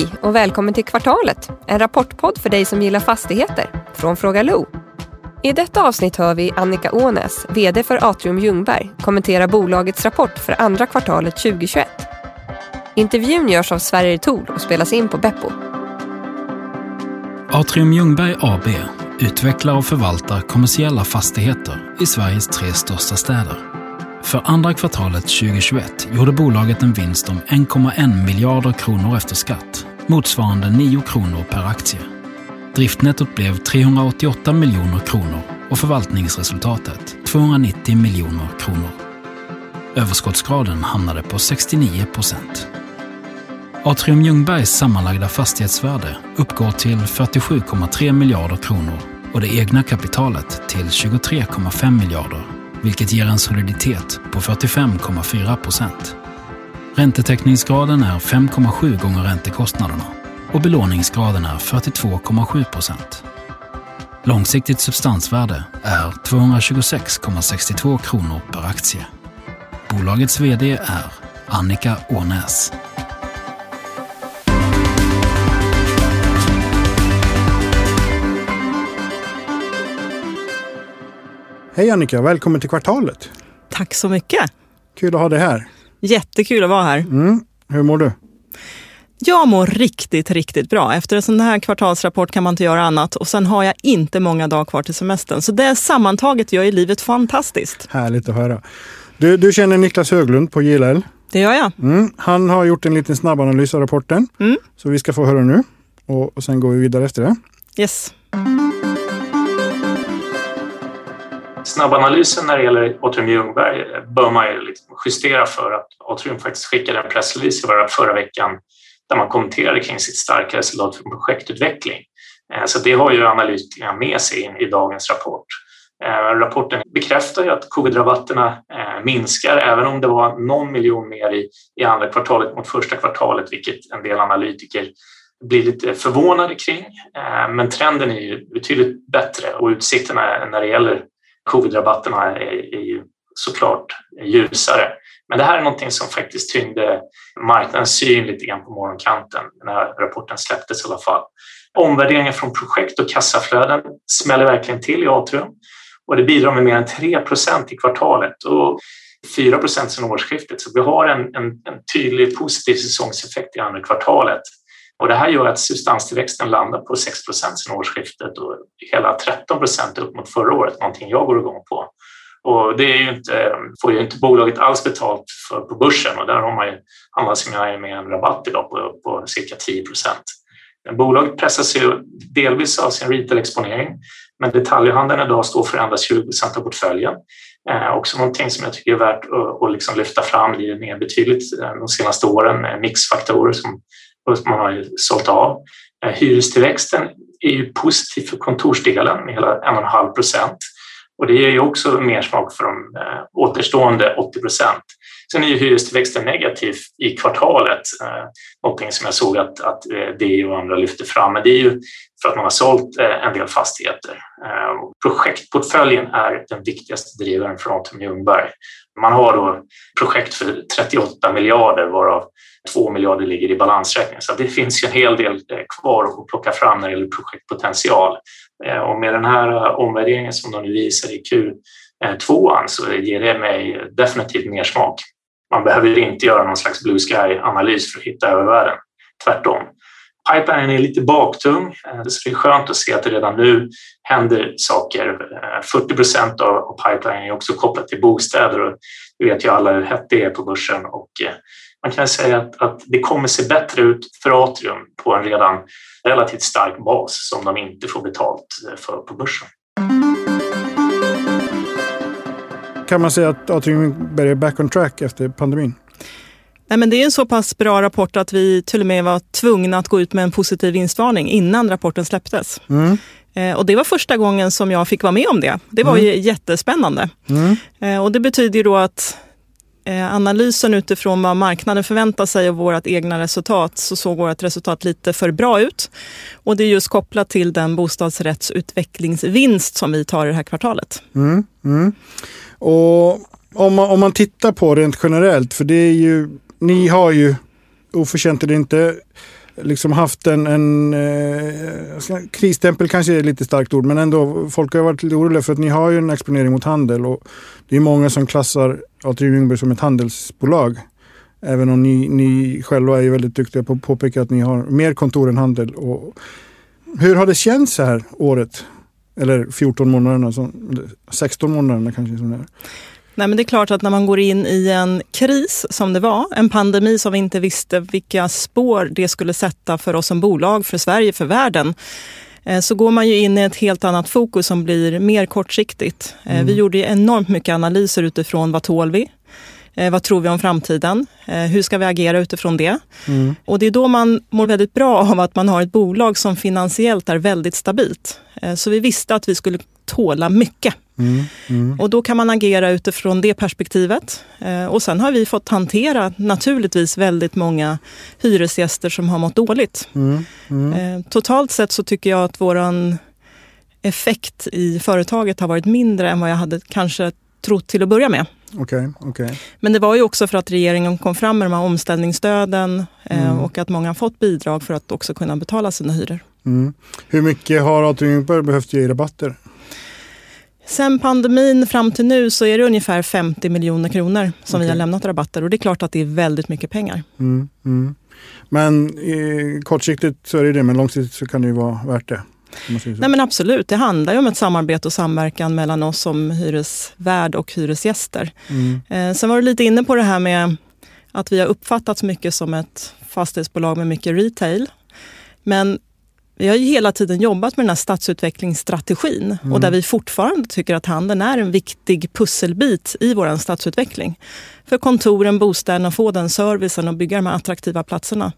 Hej och välkommen till Kvartalet, en rapportpodd för dig som gillar fastigheter från Fråga Lo. I detta avsnitt hör vi Annika Ånäs, VD för Atrium Ljungberg, kommentera bolagets rapport för andra kvartalet 2021. Intervjun görs av Sverige Tool och spelas in på Beppo. Atrium Ljungberg AB utvecklar och förvaltar kommersiella fastigheter i Sveriges tre största städer. För andra kvartalet 2021 gjorde bolaget en vinst om 1,1 miljarder kronor efter skatt, motsvarande 9 kronor per aktie. Driftnettot blev 388 miljoner kronor och förvaltningsresultatet 290 miljoner kronor. Överskottsgraden hamnade på 69 procent. Atrium Ljungbergs sammanlagda fastighetsvärde uppgår till 47,3 miljarder kronor och det egna kapitalet till 23,5 miljarder, vilket ger en soliditet på 45,4 procent. Räntetäckningsgraden är 5,7 gånger räntekostnaderna och belåningsgraden är 42,7 procent. Långsiktigt substansvärde är 226,62 kronor per aktie. Bolagets VD är Annika Ånäs. Hej Annika, välkommen till kvartalet. Tack så mycket. Kul att ha dig här. Jättekul att vara här. Mm. Hur mår du? Jag mår riktigt, riktigt bra. Efter en sån här kvartalsrapport kan man inte göra annat. Och sen har jag inte många dagar kvar till semestern. Så det sammantaget gör ju livet fantastiskt. Härligt att höra. Du, du känner Niklas Höglund på JLL. Det gör jag. Mm. Han har gjort en liten snabbanalys av rapporten. Mm. Så vi ska få höra nu. Och, och sen går vi vidare efter det. Yes. Snabbanalysen när det gäller Atrium Ljungberg bör man ju liksom justera för att Atrium faktiskt skickade en pressrelease förra veckan där man kommenterade kring sitt starka resultat för projektutveckling. Eh, så det har ju analytikerna med sig in i dagens rapport. Eh, rapporten bekräftar ju att covid-rabatterna eh, minskar även om det var någon miljon mer i, i andra kvartalet mot första kvartalet, vilket en del analytiker blir lite förvånade kring. Men trenden är ju betydligt bättre och utsikterna när det gäller covid-rabatterna är, är ju såklart ljusare. Men det här är någonting som faktiskt tyngde marknadens syn lite grann på morgonkanten när rapporten släpptes i alla fall. Omvärderingen från projekt och kassaflöden smäller verkligen till i Atrium och det bidrar med mer än 3% i kvartalet och 4% sedan årsskiftet. Så vi har en, en, en tydlig positiv säsongseffekt i andra kvartalet. Och det här gör att substanstillväxten landar på 6% sedan årsskiftet och hela 13 procent upp mot förra året, någonting jag går igång på. Och det är ju inte, får ju inte bolaget alls betalt för på börsen och där har man ju handlat med en rabatt idag på, på cirka 10 procent. Bolaget pressas ju delvis av sin retail-exponering men detaljhandeln idag står för endast 20 av portföljen. Eh, också någonting som jag tycker är värt att, att liksom lyfta fram, det är ner betydligt eh, de senaste åren, eh, mixfaktorer som man har ju sålt av. Eh, hyrestillväxten är ju positiv för kontorsdelen med hela 1,5 procent och det ger ju också mer smak för de eh, återstående 80 procent. Sen är ju hyrestillväxten negativ i kvartalet, eh, någonting som jag såg att, att det och andra lyfter fram, men det är ju för att man har sålt en del fastigheter. Projektportföljen är den viktigaste drivaren för Atrium Ljungberg. Man har då projekt för 38 miljarder varav 2 miljarder ligger i balansräkningen. Så det finns ju en hel del eh, kvar att plocka fram när det gäller projektpotential. Eh, och med den här eh, omvärderingen som de nu visar i Q2 så ger det mig definitivt mer smak. Man behöver inte göra någon slags blue sky-analys för att hitta övervärden. Tvärtom. Pipelinen är lite baktung, eh, så det är skönt att se att det redan nu händer saker. Eh, 40 procent av pipelinen är också kopplat till bostäder och vi vet ju alla hur hett det är på börsen och eh, man kan säga att, att det kommer se bättre ut för Atrium på en redan relativt stark bas som de inte får betalt för på börsen. Kan man säga att Atrium är back on track efter pandemin? Nej, men det är en så pass bra rapport att vi till och med var tvungna att gå ut med en positiv vinstvarning innan rapporten släpptes. Mm. Eh, och det var första gången som jag fick vara med om det. Det var mm. ju jättespännande. Mm. Eh, och det betyder då att eh, analysen utifrån vad marknaden förväntar sig och vårt egna resultat så såg vårt resultat lite för bra ut. Och det är just kopplat till den bostadsrättsutvecklingsvinst som vi tar i det här kvartalet. Mm. Mm. Och om man, om man tittar på rent generellt, för det är ju, ni har ju oförtjänt eller inte liksom haft en, en eh, krisstämpel kanske är lite starkt ord, men ändå folk har varit lite oroliga för att ni har ju en exponering mot handel och det är många som klassar Atrium Ljungberg som ett handelsbolag. Även om ni, ni själva är väldigt duktiga på att påpeka att ni har mer kontor än handel. Och hur har det känts så här året? Eller 14 månaderna, 16 månaderna kanske. Som det är. Nej, men det är klart att när man går in i en kris som det var, en pandemi som vi inte visste vilka spår det skulle sätta för oss som bolag, för Sverige, för världen, eh, så går man ju in i ett helt annat fokus som blir mer kortsiktigt. Eh, mm. Vi gjorde enormt mycket analyser utifrån vad tål vi? Eh, vad tror vi om framtiden? hur ska vi agera utifrån det? Mm. Och det är då man mår väldigt bra av att man har ett bolag som finansiellt är väldigt stabilt. så vi visste att vi skulle tåla mycket. Mm, mm. Och då kan man agera utifrån det perspektivet. Eh, och sen har vi fått hantera naturligtvis väldigt många hyresgäster som har mått dåligt. Mm, mm. eh, totalt sett så tycker jag att våran effekt i företaget har varit mindre än vad jag hade kanske trott till att börja med. Okay, okay. Men det var ju också för att regeringen kom fram med de här omställningsstöden eh, mm. och att många har fått bidrag för att också kunna betala sina hyror. Mm. Hur mycket har Atrium behövt ge i rabatter? Sen pandemin fram till nu så är det ungefär 50 miljoner kronor som okay. vi har lämnat rabatter och det är klart att det är väldigt mycket pengar. Mm, mm. Men eh, kortsiktigt så är det det, men långsiktigt så kan det ju vara värt det. Nej men absolut, det handlar ju om ett samarbete och samverkan mellan oss som hyresvärd och hyresgäster. Mm. Eh, sen var du lite inne på det här med att vi har uppfattats mycket som ett fastighetsbolag med mycket retail. Men vi har ju hela tiden jobbat med den här stadsutvecklingsstrategin mm. och där vi fortfarande tycker att handeln är en viktig pusselbit i vår stadsutveckling. För kontoren, bostäderna, få den servicen och bygga de här attraktiva platserna.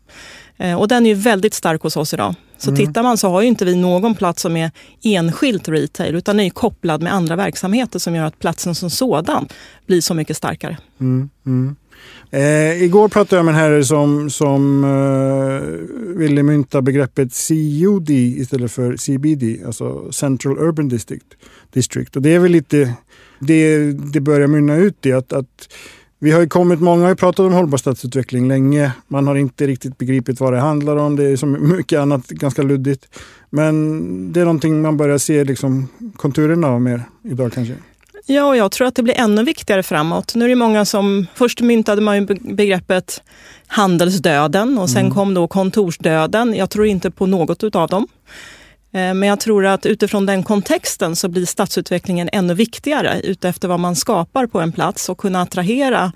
Eh, och den är ju väldigt stark hos oss idag. Så mm. tittar man så har ju inte vi någon plats som är enskilt retail utan är kopplad med andra verksamheter som gör att platsen som sådan blir så mycket starkare. Mm. Mm. Eh, igår pratade jag med en herre som, som eh, ville mynta begreppet CUD istället för CBD, alltså Central Urban District. District. Och det är väl lite det det börjar mynna ut i. Att, att vi har ju kommit, många har pratat om hållbar stadsutveckling länge. Man har inte riktigt begripit vad det handlar om. Det är som mycket annat ganska luddigt. Men det är någonting man börjar se liksom konturerna av mer idag kanske. Ja, och jag tror att det blir ännu viktigare framåt. Nu är det många som, först myntade man ju begreppet handelsdöden och sen mm. kom då kontorsdöden. Jag tror inte på något av dem. Eh, men jag tror att utifrån den kontexten så blir stadsutvecklingen ännu viktigare utefter vad man skapar på en plats och kunna attrahera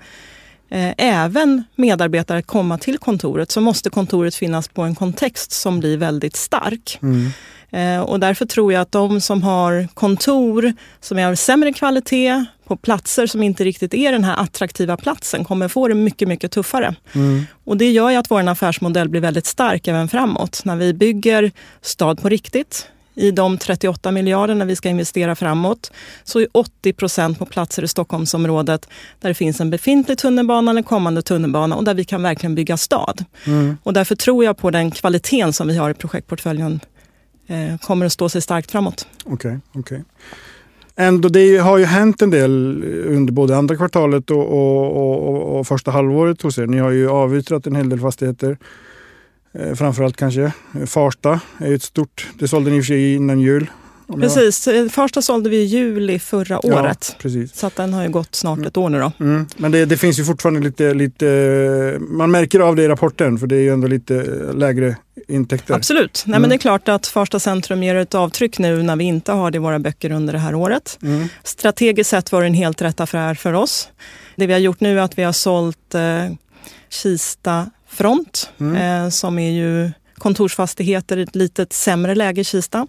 eh, även medarbetare komma till kontoret så måste kontoret finnas på en kontext som blir väldigt stark. Mm. Eh, och därför tror jag att de som har kontor som är av sämre kvalitet på platser som inte riktigt är den här attraktiva platsen kommer få det mycket, mycket tuffare. Mm. Och det gör ju att vår affärsmodell blir väldigt stark även framåt. När vi bygger stad på riktigt, i de 38 miljarderna vi ska investera framåt så är 80 procent på platser i Stockholmsområdet där det finns en befintlig tunnelbana eller kommande tunnelbana och där vi kan verkligen bygga stad. Mm. Och därför tror jag på den kvaliteten som vi har i projektportföljen eh, kommer att stå sig starkt framåt. Okej, okay, okay. Ändå, det har ju hänt en del under både andra kvartalet och, och, och, och första halvåret hos er. Ni har ju avyttrat en hel del fastigheter. Eh, framförallt kanske. Farsta är ett stort, det sålde ni i och för sig innan jul. Precis, jag... Farsta sålde vi i juli förra året. Ja, precis. Så den har ju gått snart ett år nu då. Mm. Men det, det, finns ju fortfarande lite, lite, man märker av det i rapporten för det är ju ändå lite lägre intäkter. Absolut, Nej, mm. men det är klart att Farsta centrum ger ett avtryck nu när vi inte har det i våra böcker under det här året. Mm. Strategiskt sett var det en helt rätt affär för oss. Det vi har gjort nu är att vi har sålt eh, Kista Front mm. eh, som är ju kontorsfastigheter i ett litet sämre läge i Kista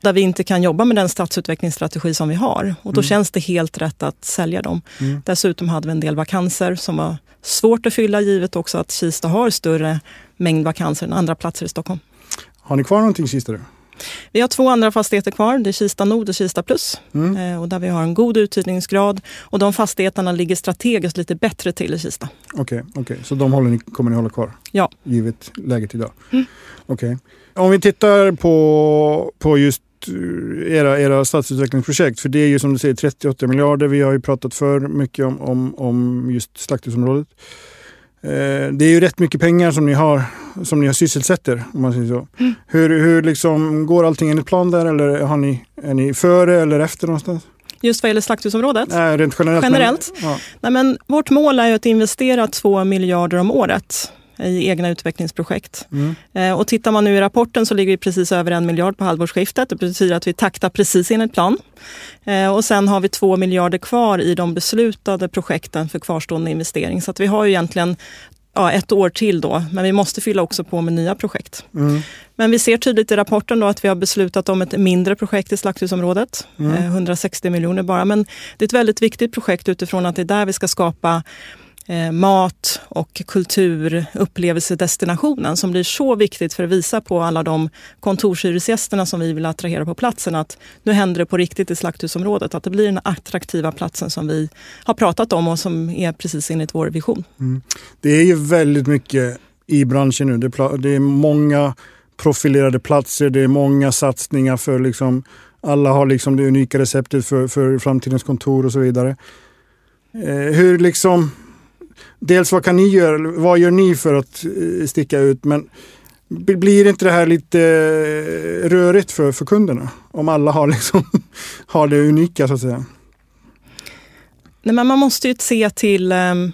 där vi inte kan jobba med den stadsutvecklingsstrategi som vi har. Och då mm. känns det helt rätt att sälja dem. Mm. Dessutom hade vi en del vakanser som var svårt att fylla givet också att Kista har större mängd vakanser än andra platser i Stockholm. Har ni kvar någonting i Kista? Vi har två andra fastigheter kvar. Det är Kista Nord och Kista Plus. Mm. Eh, och där vi har en god uthyrningsgrad. Och de fastigheterna ligger strategiskt lite bättre till i Kista. Okej, okay, okay. så de håller ni, kommer ni hålla kvar? Ja. Givet läget idag? Mm. Okej. Okay. Om vi tittar på, på just eh, era, era stadsutvecklingsprojekt. För det är ju som du säger 38 miljarder. Vi har ju pratat för mycket om, om, om just slakthusområdet. Eh, det är ju rätt mycket pengar som ni har som ni sysselsätter. Om man säger så. Mm. Hur, hur liksom, går allting enligt plan där eller har ni, är ni före eller efter någonstans? Just vad gäller slakthusområdet? Nej, rent generellt. generellt. Men, ja. Nej, men vårt mål är att investera 2 miljarder om året i egna utvecklingsprojekt. Mm. Eh, och tittar man nu i rapporten så ligger vi precis över en miljard på halvårsskiftet. Det betyder att vi taktar precis enligt plan. Eh, och sen har vi två miljarder kvar i de beslutade projekten för kvarstående investering. Så att vi har ju egentligen ja, ett år till då, men vi måste fylla också på med nya projekt. Mm. Men vi ser tydligt i rapporten då att vi har beslutat om ett mindre projekt i slakthusområdet, mm. 160 eh, miljoner bara. Men det är ett väldigt viktigt projekt utifrån att det är där vi ska skapa eh, mat och kulturupplevelsedestinationen som blir så viktigt för att visa på alla de kontorshyresgästerna som vi vill attrahera på platsen att nu händer det på riktigt i slakthusområdet. Att det blir den attraktiva platsen som vi har pratat om och som är precis enligt vår vision. Mm. Det är ju väldigt mycket i branschen nu. Det är många profilerade platser, det är många satsningar för liksom alla har liksom det unika receptet för, för framtidens kontor och så vidare. Eh, hur liksom dels vad kan ni göra? Vad gör ni för att eh, sticka ut? Men blir inte det här lite eh, rörigt för, för kunderna? Om alla har, liksom, har det unika så att säga. Nej, men man måste ju se till um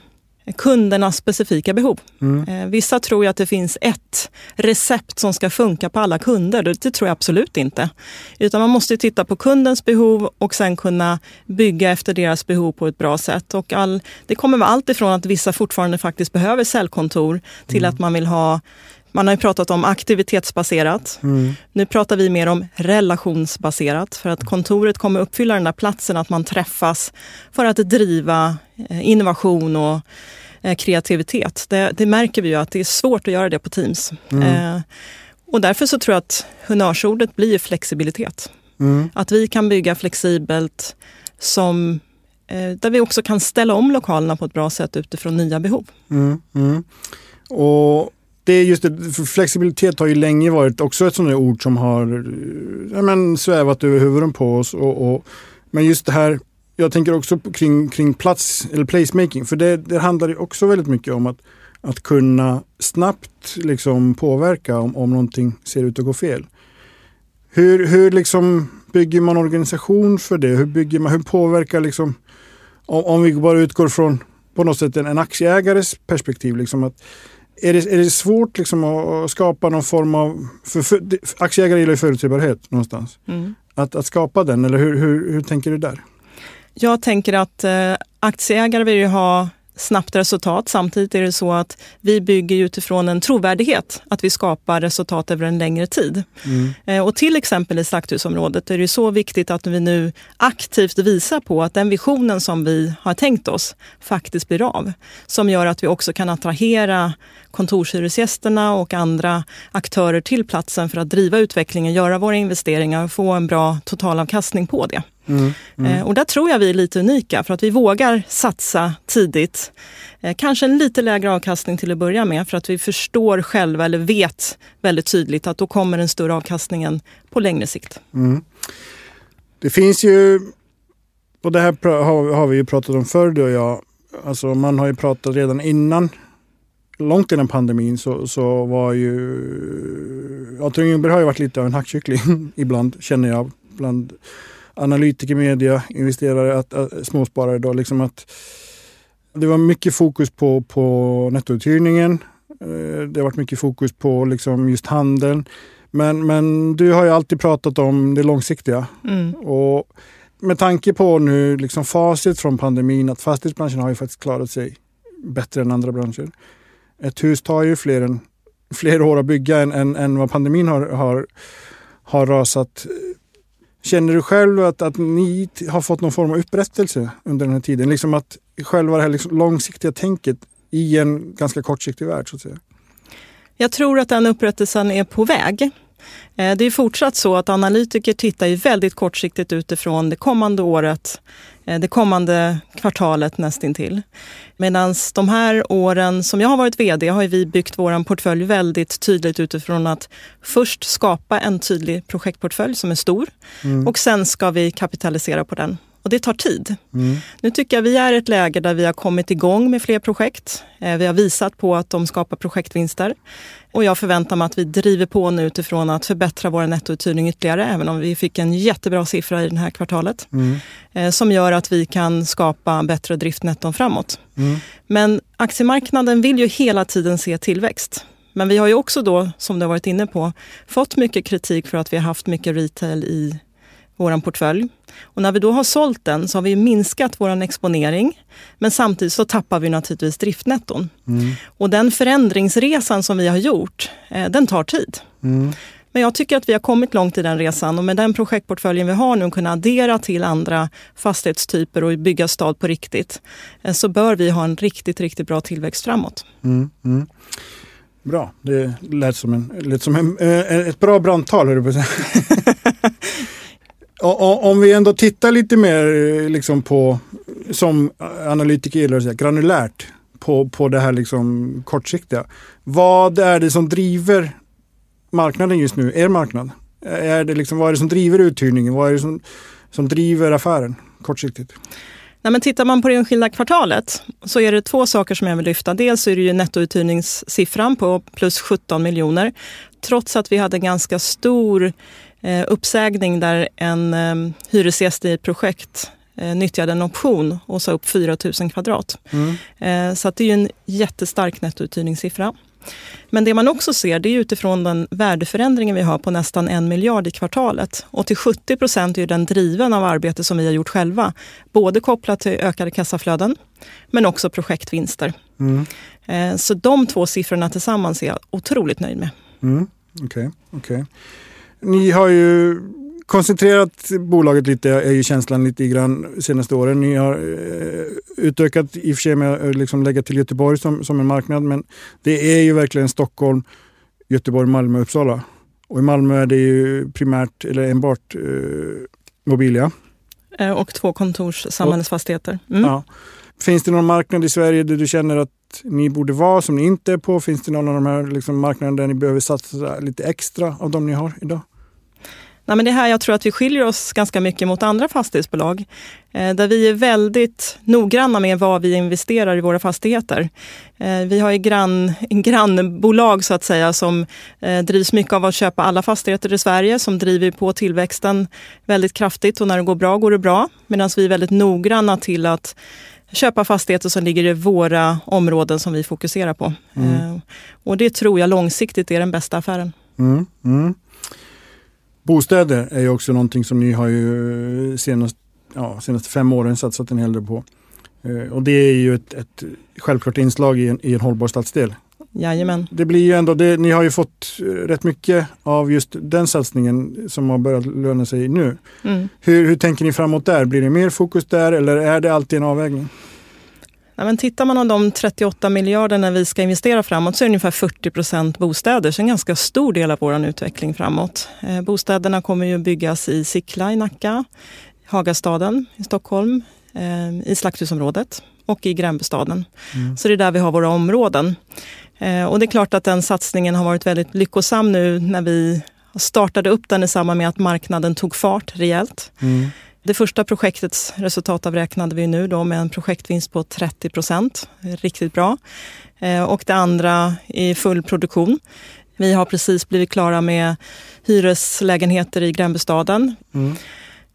kundernas specifika behov. Mm. Eh, vissa tror ju att det finns ett recept som ska funka på alla kunder. Det tror jag absolut inte. Utan man måste titta på kundens behov och sen kunna bygga efter deras behov på ett bra sätt. Och all, det kommer allt ifrån att vissa fortfarande faktiskt behöver säljkontor till mm. att man vill ha man har ju pratat om aktivitetsbaserat. Mm. Nu pratar vi mer om relationsbaserat för att kontoret kommer uppfylla den där platsen att man träffas för att driva eh, innovation och eh, kreativitet. Det, det märker vi ju att det är svårt att göra det på Teams. Mm. Eh, och därför så tror jag att honnörsordet blir flexibilitet. Mm. Att vi kan bygga flexibelt som eh, där vi också kan ställa om lokalerna på ett bra sätt utifrån nya behov. Mm. mm. Och det är just det, flexibilitet har ju länge varit också ett sånt ord som har eh, ja, men, svävat över huvuden på oss. Och, och, men just det här, jag tänker också kring, kring plats eller placemaking, för det, det handlar ju också väldigt mycket om att, att kunna snabbt liksom påverka om, om någonting ser ut att gå fel. Hur, hur liksom bygger man organisation för det? Hur, bygger man, hur påverkar liksom, om, om vi bara utgår från på något sätt en, en aktieägares perspektiv, liksom att är det, är det svårt liksom att skapa någon form av... För, för, aktieägare gillar ju förutsägbarhet någonstans. Mm. Att, att skapa den, eller hur, hur, hur tänker du där? Jag tänker att eh, aktieägare vill ju ha snabbt resultat. Samtidigt är det så att vi bygger utifrån en trovärdighet att vi skapar resultat över en längre tid. Mm. Eh, och till exempel i slakthusområdet är det så viktigt att vi nu aktivt visar på att den visionen som vi har tänkt oss faktiskt blir av. Som gör att vi också kan attrahera kontorshyresgästerna och andra aktörer till platsen för att driva utvecklingen, göra våra investeringar och få en bra totalavkastning på det. Mm, mm. Eh, och där tror jag vi är lite unika för att vi vågar satsa tidigt. Eh, kanske en lite lägre avkastning till att börja med för att vi förstår själva eller vet väldigt tydligt att då kommer den större avkastningen på längre sikt. Mm. Det finns ju, och det här har, vi ju pratat om förr du och jag, alltså man har ju pratat redan innan långt innan pandemin så, så var ju... Ja, Ljungberg har ju varit lite av en hackkyckling ibland, känner jag, bland analytiker, media, investerare, att, att, småsparare. Då, liksom att det var mycket fokus på, på nettouthyrningen. Eh, det har varit mycket fokus på liksom just handeln. Men, men du har ju alltid pratat om det långsiktiga. Mm. Och med tanke på nu liksom facit från pandemin att fastighetsbranschen har ju faktiskt klarat sig bättre än andra branscher. Ett hus tar ju fler, än, fler år att bygga än, än, än vad pandemin har, har, har rasat Känner du själv att, att ni har fått någon form av upprättelse under den här tiden? Liksom att själva det här liksom långsiktiga tänket i en ganska kortsiktig värld så att säga. Jag tror att den upprättelsen är på väg. Eh, det är fortsatt så att analytiker tittar ju väldigt kortsiktigt utifrån det kommande året Eh, det kommande kvartalet nästintill. Medan de här åren som jag har varit VD har vi byggt vår portfölj väldigt tydligt utifrån att först skapa en tydlig projektportfölj som är stor mm. och sen ska vi kapitalisera på den. Och det tar tid. Mm. Nu tycker jag vi är i ett läge där vi har kommit igång med fler projekt. Eh, vi har visat på att de skapar projektvinster. Och jag förväntar mig att vi driver på nu utifrån att förbättra vår nettouthyrning ytterligare, även om vi fick en jättebra siffra i det här kvartalet. Mm. Eh, som gör att vi kan skapa bättre driftnetton framåt. Mm. Men aktiemarknaden vill ju hela tiden se tillväxt. Men vi har ju också då, som du har varit inne på, fått mycket kritik för att vi har haft mycket retail i vår portfölj. Och när vi då har sålt den så har vi minskat vår exponering. Men samtidigt så tappar vi naturligtvis driftnetton. Mm. Och den förändringsresan som vi har gjort, eh, den tar tid. Mm. Men jag tycker att vi har kommit långt i den resan och med den projektportföljen vi har nu kunna addera till andra fastighetstyper och bygga stad på riktigt, eh, så bör vi ha en riktigt, riktigt bra tillväxt framåt. Mm, mm. Bra, det lät som, en, lät som en, eh, ett bra brandtal, höll på att säga. Om vi ändå tittar lite mer eh, liksom på, som analytiker gillar att säga, granulärt på, på det här liksom kortsiktiga. Vad är det som driver marknaden just nu, er marknad? Är det liksom, vad är det som driver uthyrningen? Vad är det som, som driver affären kortsiktigt? Nej, men tittar man på det enskilda kvartalet så är det två saker som jag vill lyfta. Dels är det ju nettouthyrningssiffran på plus 17 miljoner. Trots att vi hade en ganska stor eh, uppsägning där en eh, hyresgäst i ett projekt eh, nyttjade en option och sa upp 4 000 kvadrat. Mm. Eh, så det är en jättestark nettouthyrningssiffra. Men det man också ser det är utifrån den värdeförändringen vi har på nästan en miljard i kvartalet. Och till 70 procent är den driven av arbete som vi har gjort själva. Både kopplat till ökade kassaflöden men också projektvinster. Mm. Eh, så de två siffrorna tillsammans är jag otroligt nöjd med. Mm. Okay, okay. Ni har ju koncentrerat bolaget lite, är ju känslan lite grann senaste åren. Ni har eh, utökat i och för sig med att liksom lägga till Göteborg som, som en marknad, men det är ju verkligen Stockholm, Göteborg, Malmö, Uppsala. Och i Malmö är det ju primärt, eller enbart, eh, Mobilia. Eh, och två kontors samhällsfastigheter. Mm. Ja. Finns det någon marknad i Sverige där du känner att ni borde vara som ni inte är på? Finns det någon av de här liksom marknaderna där ni behöver satsa lite extra av de ni har idag? Nej, men det här jag tror att vi skiljer oss ganska mycket mot andra fastighetsbolag. Eh, där vi är väldigt noggranna med vad vi investerar i våra fastigheter. Eh, vi har ju grann, grannbolag så att säga som eh, drivs mycket av att köpa alla fastigheter i Sverige som driver på tillväxten väldigt kraftigt och när det går bra går det bra. Medan vi är väldigt noggranna till att köpa fastigheter som ligger i våra områden som vi fokuserar på. Mm. Och det tror jag långsiktigt är den bästa affären. Mm, mm. Bostäder är ju också någonting som ni har ju senast, ja, senaste fem åren satsat en hel del på. Eh, och det är ju ett, ett självklart inslag i en, i en hållbar stadsdel. Jajamän. Det blir ju ändå, det, ni har ju fått eh, rätt mycket av just den satsningen som har börjat löna sig nu. Mm. Hur, hur tänker ni framåt där? Blir det mer fokus där eller är det alltid en avvägning? Ja, men tittar man på de 38 miljarderna vi ska investera framåt så är det ungefär 40 procent bostäder, så en ganska stor del av vår utveckling framåt. Eh, bostäderna kommer ju byggas i Sickla i Nacka, Hagastaden i Stockholm, eh, i Slakthusområdet och i Gränbystaden. Mm. Så det är där vi har våra områden. Eh, och det är klart att den satsningen har varit väldigt lyckosam nu när vi startade upp den i samband med att marknaden tog fart rejält. Mm. Det första projektets resultat avräknade vi nu då med en projektvinst på 30 procent. Riktigt bra. Eh, och det andra i full produktion. Vi har precis blivit klara med hyreslägenheter i Gränbystaden. Mm.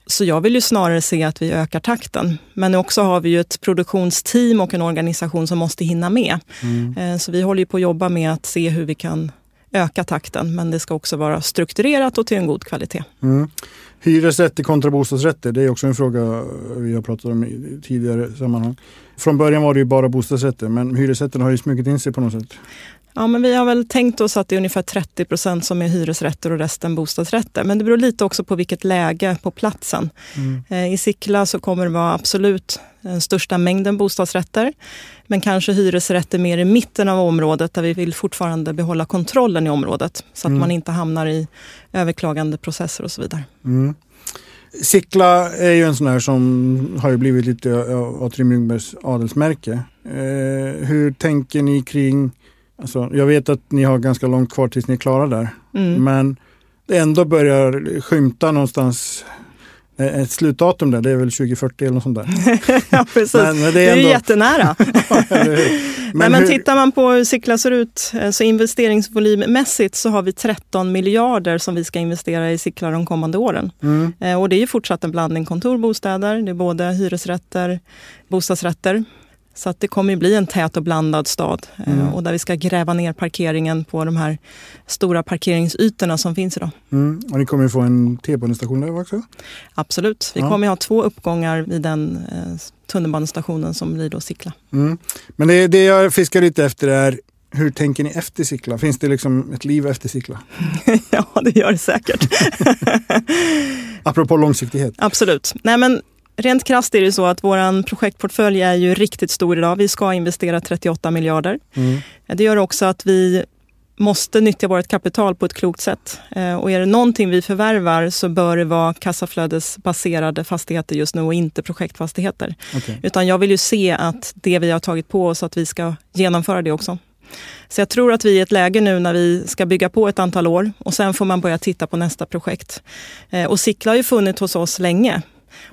Så jag vill ju snarare se att vi ökar takten. Men också har vi ju ett produktionsteam och en organisation som måste hinna med. Mm. Eh, så vi håller ju på att jobba med att se hur vi kan öka takten. Men det ska också vara strukturerat och till en god kvalitet. Mm. Hyresrätter kontra bostadsrätter, det är också en fråga vi har pratat om i tidigare sammanhang. Från början var det ju bara bostadsrätter, men hyresrätten har ju smugit in sig på något sätt. Ja, men vi har väl tänkt oss att det är ungefär 30 procent som är hyresrätter och resten bostadsrätter. Men det beror lite också på vilket läge på platsen. Mm. Eh, I Sickla så kommer det vara absolut den största mängden bostadsrätter. Men kanske hyresrätter mer i mitten av området där vi vill fortfarande behålla kontrollen i området. Så att mm. man inte hamnar i överklagande processer och så vidare. Mm. Sickla är ju en sån här som har blivit lite av Atrium Ljungbergs adelsmärke. Eh, hur tänker ni kring Alltså, jag vet att ni har ganska långt kvar tills ni är klara där. Mm. Men det ändå börjar skymta någonstans eh, ett slutdatum där, det är väl 2040 eller något sånt där. ja, precis. Men, men det, är ändå... det är jättenära. men, Nej, men hur... tittar man på hur Sickla ser ut, eh, så investeringsvolymmässigt så har vi 13 miljarder som vi ska investera i Sickla de kommande åren. Mm. Och det är ju fortsatt en blandning kontor, bostäder, det är både hyresrätter, bostadsrätter så att det kommer bli en tät och blandad stad eh, mm. och där vi ska gräva ner parkeringen på de här stora parkeringsytorna som finns idag. Mm. Och ni kommer få en T-banestation där också? Absolut. Vi ja. kommer ha två uppgångar vid den eh, tunnelbanestationen som blir då Sickla. Mm. Men det, det jag fiskar lite efter är hur tänker ni efter Sickla? Finns det liksom ett liv efter Sickla? ja, det gör det säkert. Apropå långsiktighet. Absolut. Nej, men Rent krasst är det så att vår projektportfölj är ju riktigt stor idag. Vi ska investera 38 miljarder. Mm. Det gör också att vi måste nyttja vårt kapital på ett klokt sätt. Eh, och är det någonting vi förvärvar så bör det vara kassaflödesbaserade fastigheter just nu och inte projektfastigheter. Okay. Utan jag vill ju se att det vi har tagit på oss, att vi ska genomföra det också. Så jag tror att vi är i ett läge nu när vi ska bygga på ett antal år och sen får man börja titta på nästa projekt. Eh, och Sickla har ju funnits hos oss länge.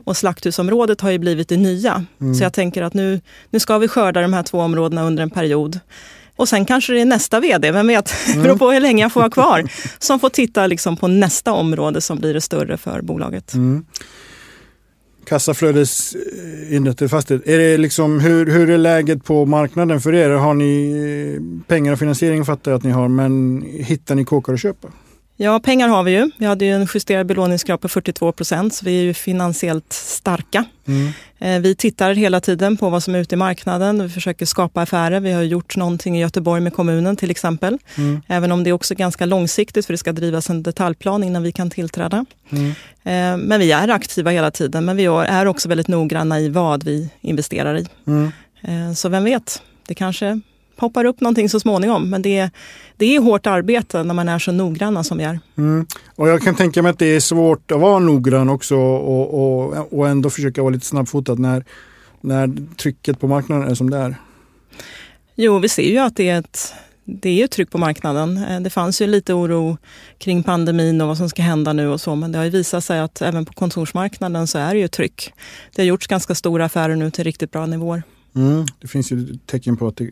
Och slakthusområdet har ju blivit det nya. Mm. Så jag tänker att nu, nu ska vi skörda de här två områdena under en period. Och sen kanske det är nästa vd, vem vet, mm. beror på hur länge jag får vara kvar, som får titta liksom på nästa område som blir det större för bolaget. Mm. Kassaflödesinrättade fastighet, är det liksom, hur, hur är läget på marknaden för er? Har ni eh, pengar och finansiering fattar jag att ni har, men hittar ni kåkar att köpa? Ja, pengar har vi ju. Vi hade ju en justerad belåningsgrad på 42 procent, så vi är ju finansiellt starka. Mm. Eh, vi tittar hela tiden på vad som är ute i marknaden. Vi försöker skapa affärer. Vi har gjort någonting i Göteborg med kommunen till exempel. Mm. Även om det är också ganska långsiktigt för det ska drivas en detaljplan innan vi kan tillträda. Mm. Eh, men vi är aktiva hela tiden. Men vi är också väldigt noggranna i vad vi investerar i. Mm. Eh, så vem vet, det kanske poppar upp någonting så småningom. Men det är, det är hårt arbete när man är så noggranna som vi är. Mm. Och jag kan tänka mig att det är svårt att vara noggrann också och, och, och ändå försöka vara lite snabbfotad när, när trycket på marknaden är som det är. Jo, vi ser ju att det är ett det är ett tryck på marknaden. Eh, det fanns ju lite oro kring pandemin och vad som ska hända nu och så, men det har ju visat sig att även på kontorsmarknaden så är det ju tryck. Det har gjorts ganska stora affärer nu till riktigt bra nivåer. Mm, det finns ju tecken på att det,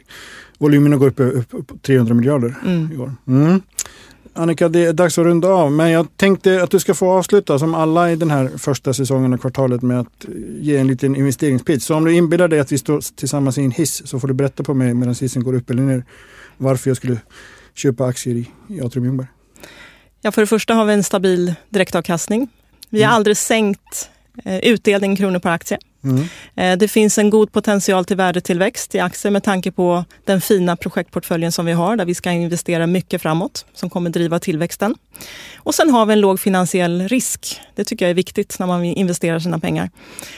volymerna går upp, upp, upp 300 miljarder mm. i år. Mm. Annika, det är dags att runda av, men jag tänkte att du ska få avsluta som alla i den här första säsongen och kvartalet med att ge en liten investeringspitch. Så om du inbillar dig att vi står tillsammans i en hiss så får du berätta på mig medan hissen går upp eller ner varför jag skulle köpa aktier i, i Atrium Ljungberg. Ja, för det första har vi en stabil direktavkastning. Vi har mm. aldrig sänkt eh, utdelning kronor per aktie. Mm. Eh, det finns en god potential till värdetillväxt i aktier med tanke på den fina projektportföljen som vi har där vi ska investera mycket framåt som kommer driva tillväxten. Och sen har vi en låg finansiell risk. Det tycker jag är viktigt när man investerar sina pengar.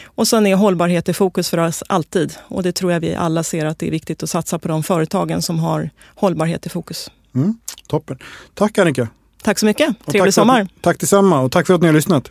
Och sen är hållbarhet i fokus för oss alltid och det tror jag vi alla ser att det är viktigt att satsa på de företagen som har hållbarhet i fokus. Mm, toppen. Tack Annika! Tack så mycket. Trevlig sommar. Att, tack detsamma och tack för att ni har lyssnat.